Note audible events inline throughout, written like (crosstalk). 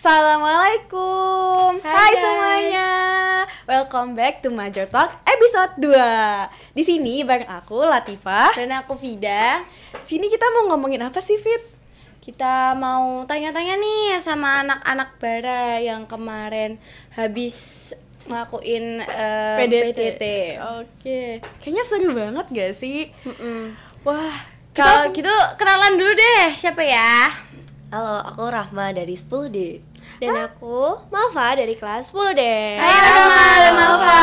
Assalamualaikum Hai, Hai guys. semuanya Welcome back to Major Talk episode 2 Di sini bareng aku Latifah Dan aku Vida. Sini kita mau ngomongin apa sih Fit? Kita mau tanya-tanya nih sama anak-anak bara yang kemarin habis ngelakuin eh, PDT. Oke Kayaknya seru banget gak sih? Mm-mm. Wah Kalau kita gitu kenalan dulu deh, siapa ya? Halo, aku Rahma dari 10D. Dan aku Malva dari kelas 10 deh. Hai Rahma dan Malva.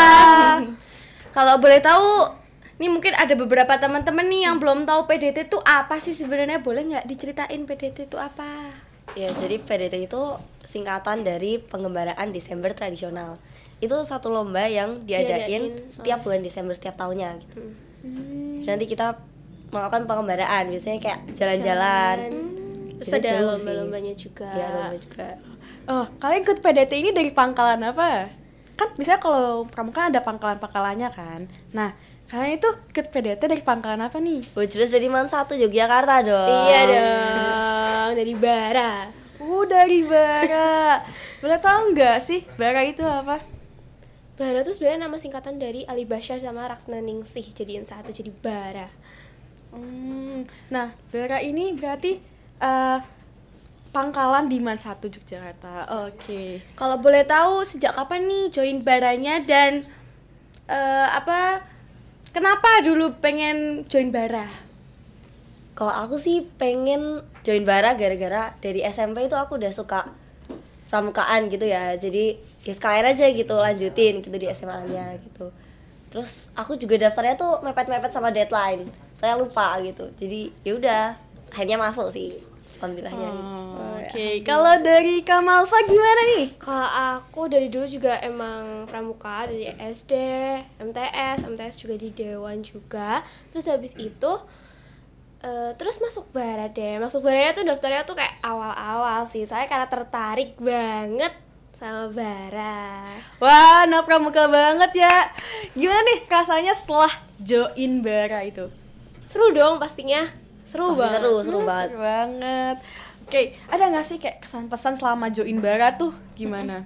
(laughs) Kalau boleh tahu, nih mungkin ada beberapa teman-teman nih yang belum tahu PDT itu apa sih sebenarnya? Boleh nggak diceritain PDT itu apa? Ya, jadi PDT itu singkatan dari pengembaraan Desember tradisional. Itu satu lomba yang diadain Diadain, setiap bulan Desember setiap tahunnya gitu. Jadi nanti kita melakukan pengembaraan, biasanya kayak jalan-jalan. Terus Jadi ada lomba-lombanya juga. Ya, lomba juga. Oh kalian ikut PDT ini dari pangkalan apa? Kan misalnya kalau pramuka ada pangkalan-pangkalannya kan Nah kalian itu ikut PDT dari pangkalan apa nih? Oh, jelas dari Man satu Yogyakarta dong. Iya dong, dari Bara. Oh dari Bara (laughs) Boleh tau nggak sih Bara itu apa? Bara tuh sebenarnya nama singkatan dari Ali Basyar sama Ratna Ningsih jadiin satu jadi Bara. Hmm, nah, Bara ini berarti eh pangkalan di Man 1 Yogyakarta. Oke. Kalau boleh tahu sejak kapan nih join baranya dan eh, apa? Kenapa dulu pengen join bara? Kalau aku sih pengen join bara gara-gara dari SMP itu aku udah suka pramukaan gitu ya. Jadi ya sekalian aja gitu lanjutin gitu di SMA-nya gitu. Terus aku juga daftarnya tuh mepet-mepet sama deadline. Saya lupa gitu. Jadi ya udah akhirnya masuk sih alhamdulillahnya. gitu. Oh, Oke, kalau dari Kamalfa gimana nih? Kalau aku dari dulu juga emang pramuka dari SD, MTS, MTS juga di Dewan juga. Terus habis itu eh, terus masuk bara deh. Masuk baranya tuh daftarnya tuh kayak awal-awal sih. Saya karena tertarik banget sama bara. Wah, anak pramuka banget ya. Gimana nih rasanya setelah join Bara itu? Seru dong pastinya. Seru Pasti banget. seru, seru Hmm, banget. Seru banget. Oke, ada nggak sih kayak kesan pesan selama join Bara tuh gimana?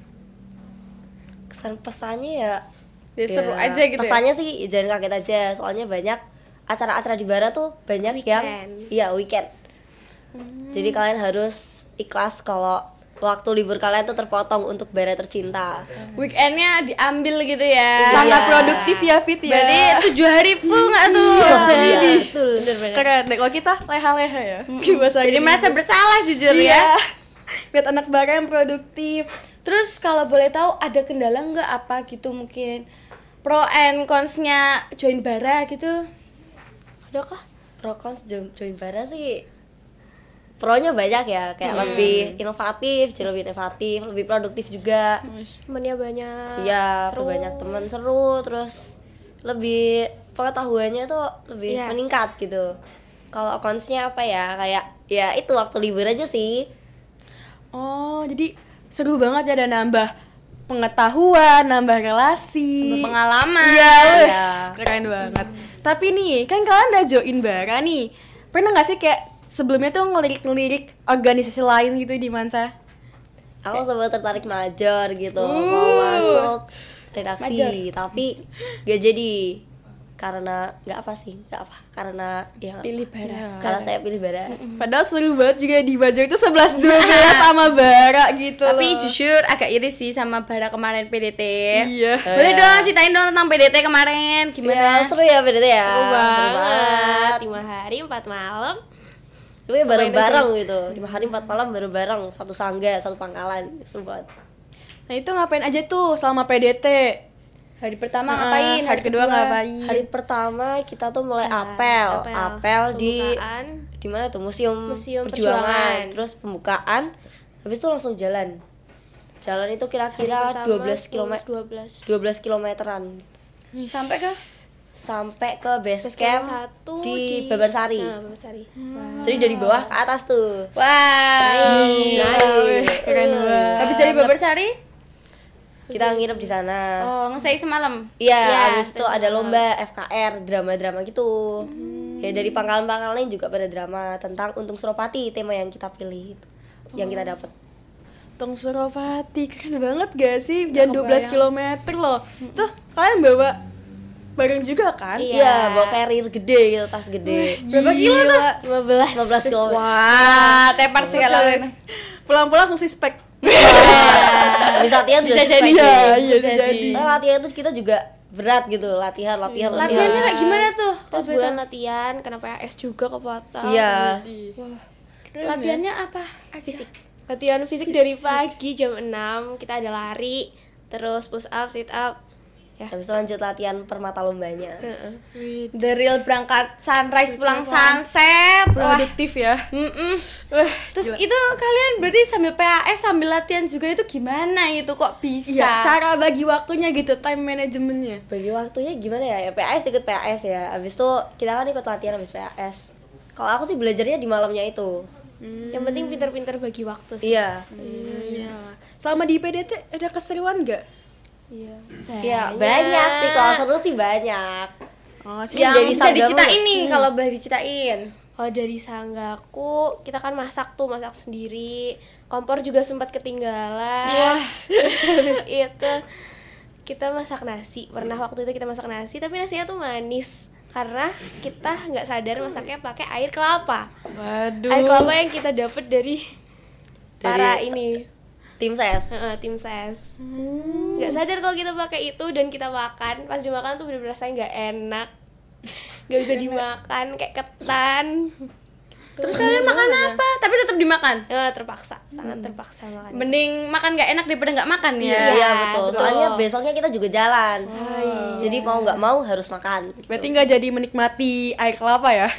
Kesan pesannya ya Ya, seru aja gitu. ya? Pesannya sih jangan kaget aja, soalnya banyak acara-acara di bara tuh banyak yang Weekend. iya weekend. Jadi kalian harus ikhlas kalau waktu libur kalian tuh terpotong untuk bara tercinta. Weekendnya diambil gitu ya. Sangat Iya. produktif ya Fit ya. Berarti tujuh hari full nggak tuh? Iya, Iya, betul. Keren deh kalau kita leha-leha ya. Bahasa Jadi Inggris. merasa bersalah jujur iya. ya. (laughs) Lihat anak bara yang produktif. Terus kalau boleh tahu ada kendala nggak apa gitu mungkin pro and cons-nya join bara gitu? Adakah? Pro cons join, join bara sih Pronya banyak ya, kayak Hmm. lebih inovatif, jadi lebih inovatif, lebih produktif juga. Temennya banyak. Iya, seru. banyak teman seru, terus lebih pengetahuannya tuh lebih Iya. meningkat gitu. Kalau consnya apa ya? Kayak ya itu waktu libur aja sih. Oh, jadi seru banget ya dan nambah pengetahuan, nambah relasi. Pengalaman. Iya, wes, Iya. keren banget. Tapi nih, kan kalian udah join Bara nih. Pernah nggak sih kayak sebelumnya tuh ngelirik-ngelirik organisasi lain gitu di Mansa? Aku sempat tertarik major gitu, Uh. mau masuk redaksi, tapi gak jadi karena nggak apa sih, nggak apa, karena ya Pilih bara. karena saya pilih bara. Padahal seru banget juga di Bajo itu 11 12 sama Bara gitu Tapi loh. jujur agak iri sih sama bara kemarin PDT. Iya. Boleh Iya. dong ceritain dong tentang PDT kemarin Ya, gimana? seru ya PDT ya. Seru banget. banget. Lima hari, empat malam. Tapi ya bareng-bareng gitu. Lima hari empat malam bareng-bareng satu sangga, satu pangkalan. Seru banget. Nah, itu ngapain aja tuh selama PDT? Hari pertama Heeh, ngapain? Hari kedua ngapain? Hari pertama kita tuh mulai Jalan, apel, apel. apel, di di mana tuh museum, Museum perjuangan. Perjuangan. terus pembukaan, habis itu langsung jalan. Jalan itu kira-kira 12 km 12 12 kilometeran Sampai ke sampai ke base Base camp camp satu di, Babarsari. Nah, Babarsari. Jadi dari bawah ke atas tuh. Wah. Naik. Keren banget. Habis dari Babarsari? Kita nginep di sana. Oh, ngesei semalam. Iya, Iya, habis itu ada lomba FKR, drama-drama gitu. Ya dari pangkalan-pangkalan lain juga pada drama tentang Untung Suropati, tema yang kita pilih itu. Yang kita dapat. Tong Suropati keren banget gak sih? Jangan 12 kebayang. km loh. Tuh kalian bawa bareng juga kan? Iya. Iya, bawa carrier gede gitu, tas gede. Berapa kilo tuh? 15 15 kilo. Wah, tepar sih kalau ini. Pulang-pulang langsung spek. (laughs) Bisa latihan Bisa juga jadi. spek sih. Iya, iya Bisa bisa jadi. jadi. Nah, latihan itu kita juga berat gitu, latihan, latihan, latihan. Latihannya kayak gimana tuh? Terus bulan latihan, kenapa AS juga kepotong Iya. tahu? Keren Latihannya apa? Fisik Latihan fisik dari pagi jam 6 Kita ada lari Terus push up, sit up Ya Habis itu lanjut latihan permata lombanya. Ya? The real berangkat sunrise pulang sunset. Produktif ya. Mm-mm. Wah, Terus gila. itu kalian berarti sambil PAS sambil latihan juga itu gimana itu kok bisa? Iya, cara bagi waktunya gitu, time manajemennya. Bagi waktunya gimana ya? Ya PAS ikut PAS ya. Habis itu kita kan ikut latihan habis PAS. Kalau aku sih belajarnya di malamnya itu. Yang penting pinter-pinter bagi waktu sih Iya. Iya. Selama di PDT ada keseruan nggak? Iya Iya, banyak sih kalau seru sih banyak. Oh, sih. Yang jadi bisa diceritain ya? nih kalau boleh diceritain. Kalau dari sanggaku, kita kan masak tuh, masak sendiri. Kompor juga sempat ketinggalan. Terus habis itu kita masak nasi. Pernah waktu itu kita masak nasi, tapi nasinya tuh manis. Karena kita nggak sadar masaknya pakai air kelapa. Waduh. Air kelapa yang kita dapat dari, para Dari- ini Tim ses. Heeh, tim ses. Nggak sadar kalau kita pakai itu dan kita makan. Pas dimakan tuh bener-bener rasanya nggak enak. (laughs) Nggak bisa dimakan kayak ketan. Terus kalian makan apa? Tapi tetap dimakan. Ya, terpaksa, sangat terpaksa makan. Mending makan nggak enak daripada nggak makan ya. Iya, Iya, betul. betul. Soalnya besoknya kita juga jalan. iya. Jadi mau nggak mau harus makan. gitu. Berarti nggak jadi menikmati air kelapa ya?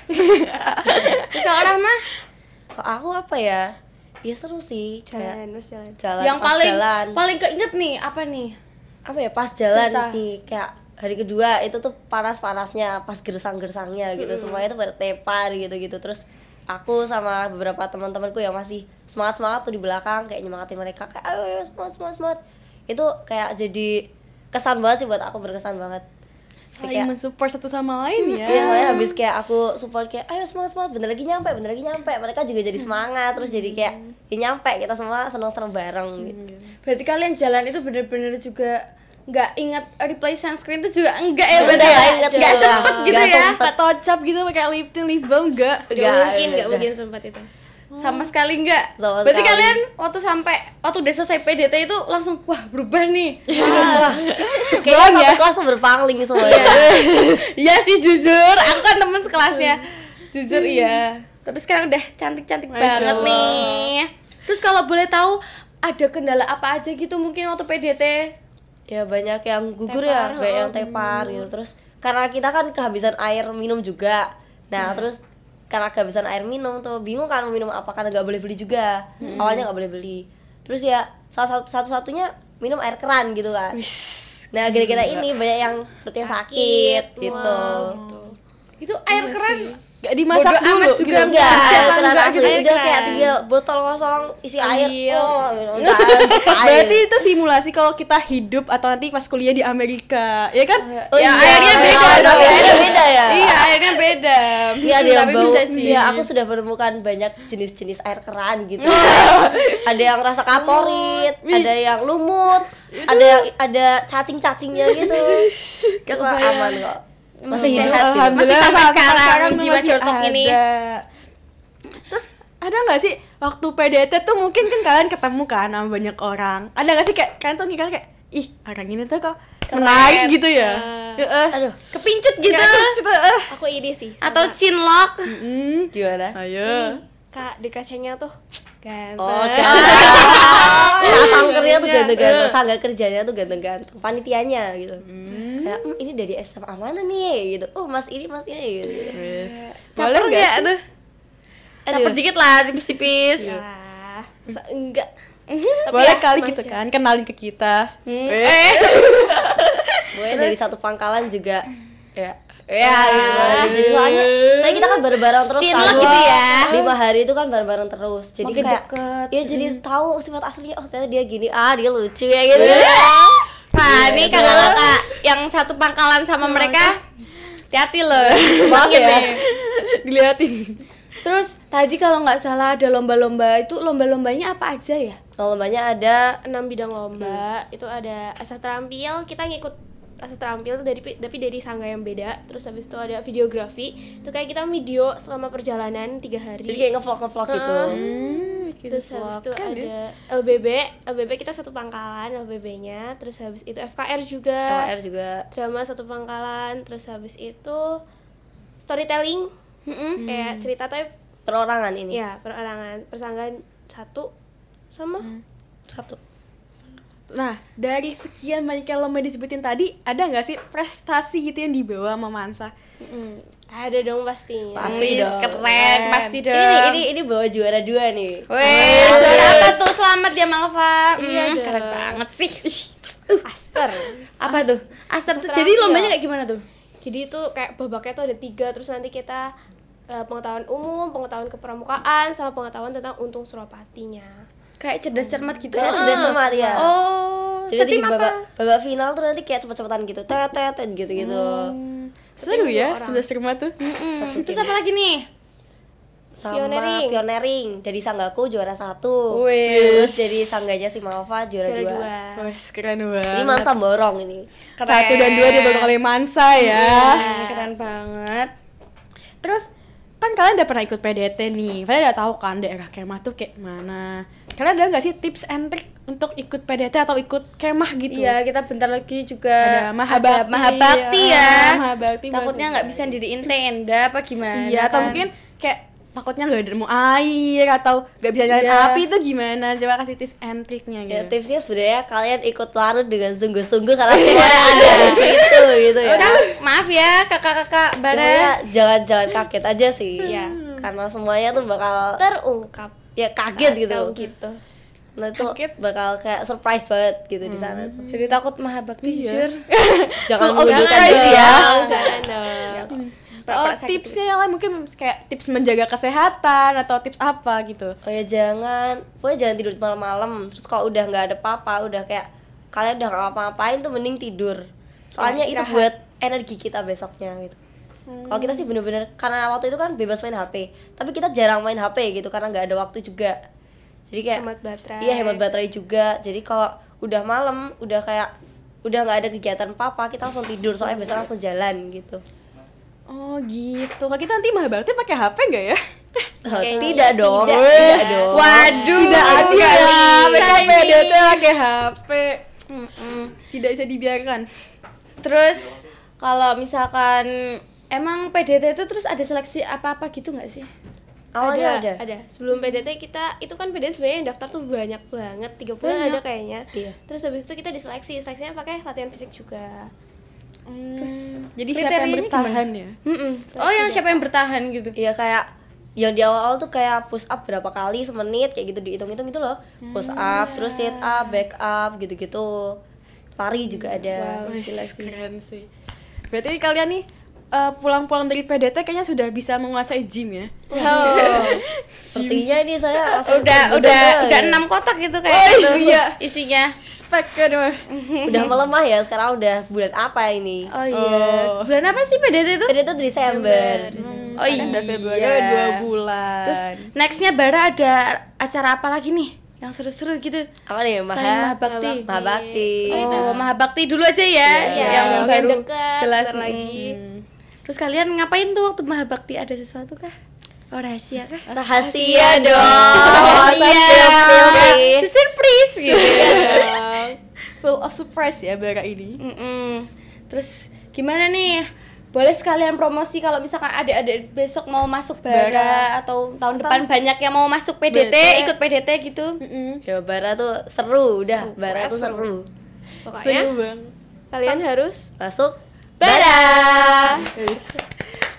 (laughs) Terus kalau Rahma Kalau aku apa ya? Ya seru sih. Jalan, Kayak mas jalan. jalan yang pas paling jalan. paling keinget nih apa nih? apa ya pas jalan Cerita. nih kayak hari kedua itu tuh panas-panasnya pas gersang-gersangnya gitu semuanya tuh pada tepar gitu-gitu terus aku sama beberapa teman-temanku yang masih semangat-semangat tuh di belakang kayak nyemangatin mereka kayak ayo, ayo semangat semangat semangat itu kayak jadi kesan banget sih buat aku berkesan banget Saling mensupport satu sama lain ya. Iya, makanya habis kayak aku support kayak ayo semangat semangat bentar lagi nyampe, bentar lagi nyampe. Mereka juga jadi semangat terus jadi kayak ya nyampe kita semua seneng-seneng bareng gitu. Berarti kalian jalan itu bener-bener juga nggak ingat replay sunscreen itu juga enggak ya nggak ya? inget nggak sempet gitu Nggak ya sempet. Tocap gitu pakai lip tint, lip balm enggak? Gak Nggak, mungkin, gak udah. mungkin sempat itu. Sama sekali enggak Sama berarti sekali. kalian waktu sampai waktu udah selesai PDT itu langsung wah berubah nih (laughs) Kayaknya satu kelas tuh berpangling (laughs) semuanya. Iya sih jujur, aku kan temen sekelasnya. Jujur iya. Tapi sekarang udah cantik-cantik banget Allah. nih. Terus kalau boleh tahu ada kendala apa aja gitu mungkin waktu PDT? ya banyak yang gugur Tepar, ya, banyak yang oh, tepar gitu. Terus karena kita kan kehabisan air minum juga. Nah, terus karena kehabisan air minum tuh bingung kan mau minum apa karena nggak boleh beli juga. Awalnya nggak boleh beli. Terus ya salah satu satu-satunya minum air keran gitu kan. Nah, gara-gara ini banyak yang perutnya sakit, gitu. Wow, gitu. Itu air keran Gak dimasak Bodo dulu amat gitu. juga Enggak, enggak asli gitu, udah kayak keran. tinggal botol kosong isi air. Ambil. Oh, (laughs) selesai. Berarti itu simulasi kalau kita hidup atau nanti pas kuliah di Amerika, ya kan? Oh, ya iya, airnya beda iya, dong. airnya beda ya. Iya, airnya beda. Iya Tapi bau. bisa sih. Iya, aku sudah menemukan banyak jenis-jenis air keran gitu. (laughs) ada yang rasa kaporit, ada yang lumut, ada yang ada cacing-cacingnya gitu. (laughs) Itu aman kok. Masih Hmm. sehat gitu. Masih sampai sekarang, tuh jiwa ini. Terus ada nggak sih waktu PDT tuh mungkin kan kalian ketemu kan sama banyak orang. Ada nggak sih kayak kalian tuh ngira kayak ih orang ini tuh kok menarik gitu ya? Heeh. Aduh, Kepincut gitu. Gitu, eh. Aku ide sih. Atau sama chinlock. Hmm, gimana? ayo. Kak di kacanya tuh ganteng. Oh, (laughs) ganteng. Nah, sangkernya tuh Iya. ganteng-ganteng, sangga kerjanya tuh ganteng-ganteng, panitianya gitu. Kayak, "Hmm, ini dari SMA mana nih gitu. Oh, Mas ini, Mas ini gitu. Terus Caper boleh nggak tuh? Aduh. Caper dikit lah, tipis-tipis. Ya, enggak. (laughs) Boleh ya, kali gitu kan kenalin ke kita. Hmm, Eh. eh. (laughs) gue dari satu pangkalan juga ya ya gitu jadi soalnya soalnya kita kan bareng-bareng terus Cinlok kan. gitu ya. lima hari itu kan bareng-bareng terus jadi Makin kayak deket. ya jadi tahu sifat aslinya oh ternyata dia gini ah dia lucu ya gitu (laughs) Nah, nih kakak-kakak yang satu pangkalan sama mereka hati-hati loh. Maaf ya. nih. (laughs) Diliatin. Terus Tadi kalau nggak salah ada lomba-lomba itu lomba-lombanya apa aja ya? Kalau lombanya ada enam bidang lomba itu ada asal terampil kita ngikut asal terampil tuh dari tapi dari sangga yang beda terus habis itu ada videografi itu kayak kita video selama perjalanan tiga hari jadi kayak ngevlog ngevlog gitu. Hmm, bikin terus habis itu Kan ada ya? LBB LBB kita satu pangkalan LBB-nya terus habis itu FKR juga KWR juga. drama satu pangkalan terus habis itu storytelling Mm-mm. kayak cerita tapi Perorangan ini. ya perorangan persanggaan satu sama Satu. Nah, dari sekian banyak yang lomba disebutin tadi, ada nggak sih prestasi gitu yang dibawa sama Mansa? Ada dong pastinya Pasti Wis, dong. keren, pasti dong. Ini ini ini bawa juara dua nih. Weh, juara apa tuh? Selamat ya Malva. Iya Hmm, dong. keren banget sih. Aster Apa tuh? Aster tuh. Aster Jadi terampil. lombanya kayak gimana tuh? jadi itu kayak babaknya tuh ada tiga terus nanti kita eh, pengetahuan umum pengetahuan kepramukaan sama pengetahuan tentang untung suropatinya Kayak cerdas cermat gitu Kayak ya? cerdas cermat, ya. Oh, Jadi babak, babak final tuh nanti kayak cepet-cepetan gitu, tet tet tet, gitu gitu. Seru ya, orang. sudah serma tuh. Mm-mm. Terus apa lagi nih? Sama Pioneering. pioneering. Dari sanggaku juara satu. Wih. Terus dari sangganya si Malva juara, juara dua. dua Wes, keren banget. Ini Mansa borong ini. Satu dan dua dibawa oleh Mansa ya. Hmm, keren banget. Terus kan kalian udah pernah ikut PDT nih, kalian udah tahu kan daerah kemah tuh kayak mana. Kalian ada nggak sih tips and trick untuk ikut PDT atau ikut kemah gitu? Iya, kita bentar lagi juga Ada Mahabakti, Mahabakti ya. ya. Mahabakti Takutnya nggak bisa diriin tenda apa gimana? Iya, atau kan? mungkin kayak takutnya nggak ada mau air atau nggak bisa nyalain Iya. api itu gimana? Coba kasih tips and triknya gitu. Ya tipsnya sebenarnya kalian ikut larut dengan sungguh-sungguh karena semuanya ada di situ gitu ya. Udah, maaf ya kakak-kakak Pokoknya bara. jangan jangan kaget aja sih. Iya. Karena semuanya tuh bakal terungkap ya kaget gitu. Gitu Nah itu Kaget. bakal kayak surprise banget gitu di sana. tuh. Jadi takut Mahabakti jujur. (laughs) Jangan menunjukkan surprise diri ya. ya. jangan dong Oh, tipsnya yang lain mungkin kayak tips menjaga kesehatan atau tips apa gitu. Oh ya jangan, pokoknya jangan tidur malam-malam. Terus kalau udah nggak ada papa, udah kayak kalian udah nggak ngapa-ngapain tuh mending tidur. Soalnya itu istirahat. buat energi kita besoknya gitu. Kalau kita sih bener-bener karena waktu itu kan bebas main HP, tapi kita jarang main HP gitu karena nggak ada waktu juga. Jadi kayak hemat baterai iya hemat baterai juga. Jadi kalau udah malam, udah kayak udah nggak ada kegiatan papa, kita langsung tidur soalnya besok langsung jalan gitu. Oh gitu. Kalau kita nanti Mahabakti pakai HP nggak ya? Oh, (laughs) Kayaknya tidak dong, tidak. tidak dong. Waduh. Tidak adil ya. Mereka pakai HP. Tidak bisa dibiarkan. Terus kalau misalkan emang PDT itu terus ada seleksi apa-apa gitu nggak sih? Awalnya ada. ada sebelum PDT kita itu kan PDT sebenarnya yang daftar tuh banyak banget 30 Banyak. ada kayaknya Iya. terus habis itu kita diseleksi seleksinya pakai latihan fisik juga Terus jadi siapa yang bertahan ya? Mm-mm. Oh yang siapa yang bertahan gitu? Iya kayak yang di awal-awal tuh kayak push up berapa kali semenit kayak gitu dihitung-hitung gitu loh. Push up, terus sit up, back up gitu-gitu. Lari juga ada. Wow. Wih, gila sih. keren sih. Berarti kalian nih eh, pulang-pulang dari PDT kayaknya sudah bisa menguasai gym ya? Oh. (laughs) Sepertinya ini saya udah bener-bener udah ya. udah enam kotak gitu kayak Oh, gitu. iya. isinya. Spek (laughs) udah melemah ya sekarang udah bulan apa ini? Oh iya. Oh. Bulan apa sih PDT itu? Pada itu Desember. Oh iya. Udah Februari dua bulan. Terus nextnya Bara ada acara apa lagi nih? Yang seru-seru gitu. Apa nih? Maha Mahabakti. Mahabakti. Oh, Mahabakti dulu aja ya, Iya, yang yang baru dekat, jelas lagi. lagi. Terus kalian ngapain tuh waktu Mahabakti ada sesuatu kah? Oh rahasia kah? Rahasia dong. Rahasia. Surprise. Si surprise gitu. full of surprise ya Bara ini. Mm-mm. Terus gimana nih? Boleh sekalian promosi kalau misalkan adik-adik besok mau masuk bara, Bara. atau tahun depan banyak yang mau masuk PDT, PDT. ikut PDT gitu. Ya Bara tuh seru, udah. Bara tuh seru. pokoknya Seru bang. kalian harus Masuk bara Guys.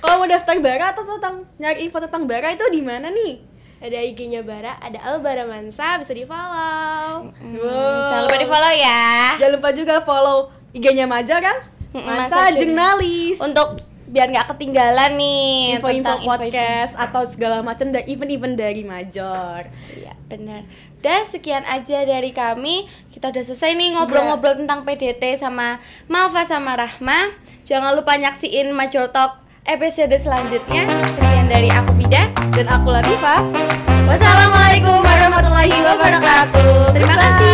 Kalau mau daftar Bara atau tentang nyari info tentang Bara itu di mana nih? ada IG-nya Bara ada Albara Mansa bisa di follow Wow. Jangan lupa di follow ya. Jangan lupa juga follow IG-nya Maja kan? Mansa Jurnalis. Untuk biar nggak ketinggalan nih Info-info tentang podcast atau segala macam dan event-event dari Major. Iya, benar. Dan sekian aja dari kami. Kita udah selesai nih ngobrol-ngobrol tentang PDT sama Malva sama Rahma. Jangan lupa nyaksiin Major Talk episode selanjutnya. Sekian dari aku Vida. Dan aku Latifa. Wassalamualaikum warahmatullahi wabarakatuh. Terima kasih